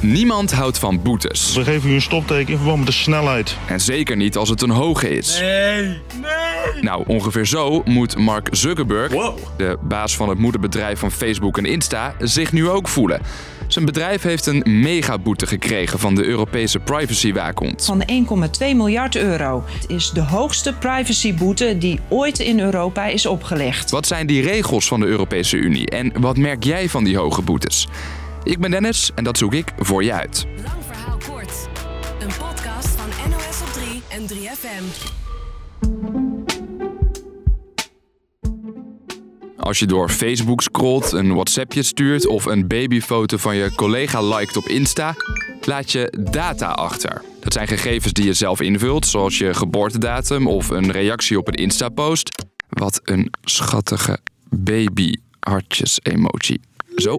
Niemand houdt van boetes. We geven u een stopteken in verband met de snelheid. En zeker niet als het een hoge is. Nee, nee. Nou, ongeveer zo moet Mark Zuckerberg, de baas van het moederbedrijf van Facebook en Insta, zich nu ook voelen. Zijn bedrijf heeft een megaboete gekregen van de Europese privacywaakhond. Van 1,2 miljard euro. Het is de hoogste privacyboete die ooit in Europa is opgelegd. Wat zijn die regels van de Europese Unie en wat merk jij van die hoge boetes? Ik ben Dennis en dat zoek ik voor je uit. Lang verhaal kort. Een podcast van NOS op 3 en 3FM. Als je door Facebook scrolt, een WhatsAppje stuurt of een babyfoto van je collega liked op Insta, laat je data achter. Dat zijn gegevens die je zelf invult, zoals je geboortedatum of een reactie op een Insta-post. Wat een schattige baby-hartjes-emoji. Zo.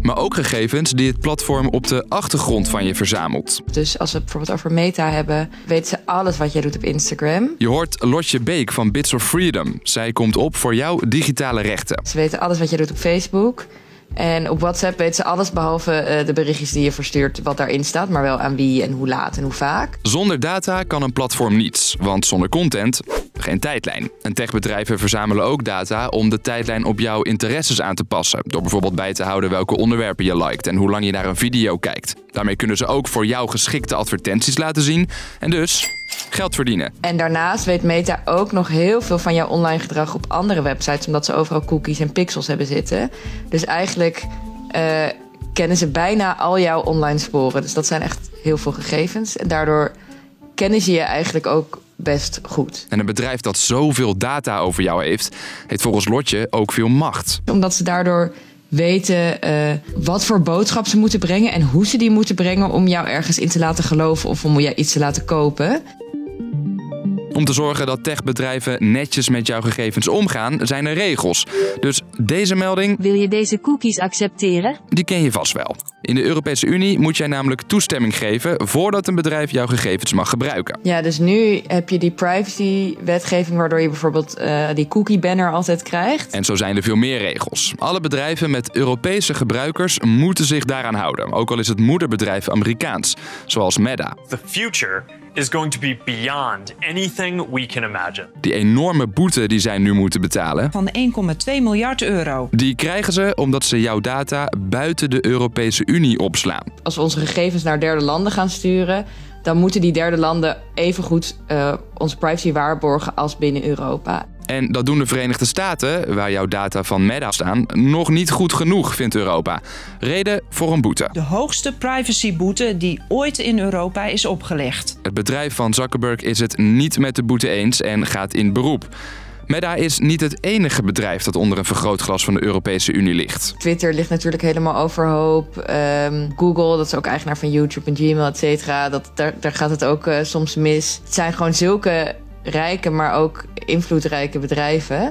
Maar ook gegevens die het platform op de achtergrond van je verzamelt. Dus als we het bijvoorbeeld over Meta hebben, weten ze alles wat jij doet op Instagram. Je hoort Lotje Beek van Bits of Freedom. Zij komt op voor jouw digitale rechten. Ze weten alles wat jij doet op Facebook. En op WhatsApp weten ze alles behalve eh, de berichtjes die je verstuurt, wat daarin staat, maar wel aan wie en hoe laat en hoe vaak. Zonder data kan een platform niets, want zonder content geen tijdlijn. En techbedrijven verzamelen ook data om de tijdlijn op jouw interesses aan te passen. Door bijvoorbeeld bij te houden welke onderwerpen je liked en hoe lang je naar een video kijkt. Daarmee kunnen ze ook voor jou geschikte advertenties laten zien en dus geld verdienen. En daarnaast weet Meta ook nog heel veel van jouw online gedrag op andere websites, omdat ze overal cookies en pixels hebben zitten. Dus eigenlijk eh, kennen ze bijna al jouw online sporen. Dus dat zijn echt heel veel gegevens. En daardoor kennen ze je eigenlijk ook best goed. En een bedrijf dat zoveel data over jou heeft, heeft volgens Lotje ook veel macht. Omdat ze daardoor weten eh, wat voor boodschap ze moeten brengen en hoe ze die moeten brengen om jou ergens in te laten geloven of om jou iets te laten kopen. Om te zorgen dat techbedrijven netjes met jouw gegevens omgaan, zijn er regels. Dus deze melding, Wil je deze cookies accepteren? die ken je vast wel. In de Europese Unie moet jij namelijk toestemming geven voordat een bedrijf jouw gegevens mag gebruiken. Ja, dus nu heb je die privacy-wetgeving waardoor je bijvoorbeeld eh, die cookie-banner altijd krijgt. En zo zijn er veel meer regels. Alle bedrijven met Europese gebruikers moeten zich daaraan houden, ook al is het moederbedrijf Amerikaans, zoals Meta. The future is going to be beyond anything we can imagine. Die enorme boete die zij nu moeten betalen, Van 1,2 miljard euro. die krijgen ze omdat ze jouw data buiten de Europese Unie opslaan. Als we onze gegevens naar derde landen gaan sturen, dan moeten die derde landen evengoed eh onze privacy waarborgen als binnen Europa. En dat doen de Verenigde Staten, waar jouw data van Meta staan, nog niet goed genoeg, vindt Europa. Reden voor een boete. De hoogste privacyboete die ooit in Europa is opgelegd. Het bedrijf van Zuckerberg is het niet met de boete eens en gaat in beroep. Meta is niet het enige bedrijf dat onder een vergrootglas van de Europese Unie ligt. Twitter ligt natuurlijk helemaal overhoop. Ehm, Google, dat is ook eigenaar van YouTube en Gmail, et cetera. Dat, daar, daar gaat het ook eh, soms mis. Het zijn gewoon zulke rijke, maar ook invloedrijke bedrijven.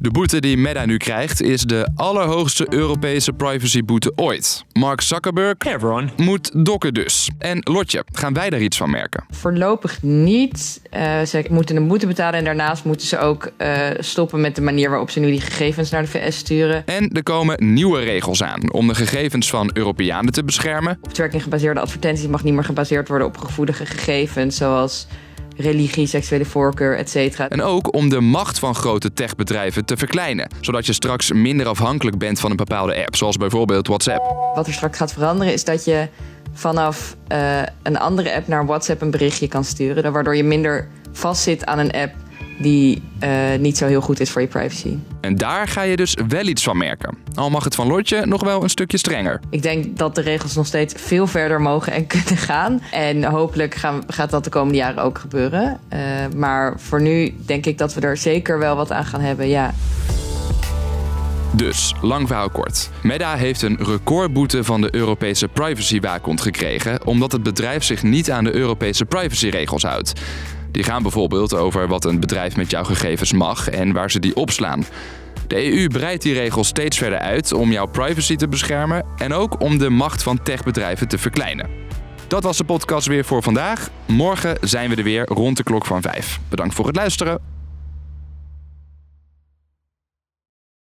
De boete die Meta nu krijgt is de allerhoogste Europese privacyboete ooit. Mark Zuckerberg Hey everyone. moet dokken dus. En Lotje, gaan wij daar iets van merken? Voorlopig niet. Eh, ze moeten een boete betalen en daarnaast moeten ze ook eh, stoppen met de manier waarop ze nu die gegevens naar de VS sturen. En er komen nieuwe regels aan om de gegevens van Europeanen te beschermen. Op gebaseerde advertenties mag niet meer gebaseerd worden op gevoelige gegevens zoals religie, seksuele voorkeur, et cetera. En ook om de macht van grote techbedrijven te verkleinen. Zodat je straks minder afhankelijk bent van een bepaalde app, zoals bijvoorbeeld WhatsApp. Wat er straks gaat veranderen is dat je vanaf eh, een andere app naar WhatsApp een berichtje kan sturen. Waardoor je minder vastzit aan een app die eh, niet zo heel goed is voor je privacy. En daar ga je dus wel iets van merken. Al mag het van Lotje nog wel een stukje strenger. Ik denk dat de regels nog steeds veel verder mogen en kunnen gaan. En hopelijk gaan, gaat dat de komende jaren ook gebeuren. Eh, maar voor nu denk ik dat we er zeker wel wat aan gaan hebben, ja. Dus, lang verhaal kort. Meta heeft een recordboete van de Europese privacywaakhond gekregen... omdat het bedrijf zich niet aan de Europese privacyregels houdt. Die gaan bijvoorbeeld over wat een bedrijf met jouw gegevens mag en waar ze die opslaan. De EU breidt die regels steeds verder uit om jouw privacy te beschermen... en ook om de macht van techbedrijven te verkleinen. Dat was de podcast weer voor vandaag. Morgen zijn we er weer rond de klok van 5. Bedankt voor het luisteren.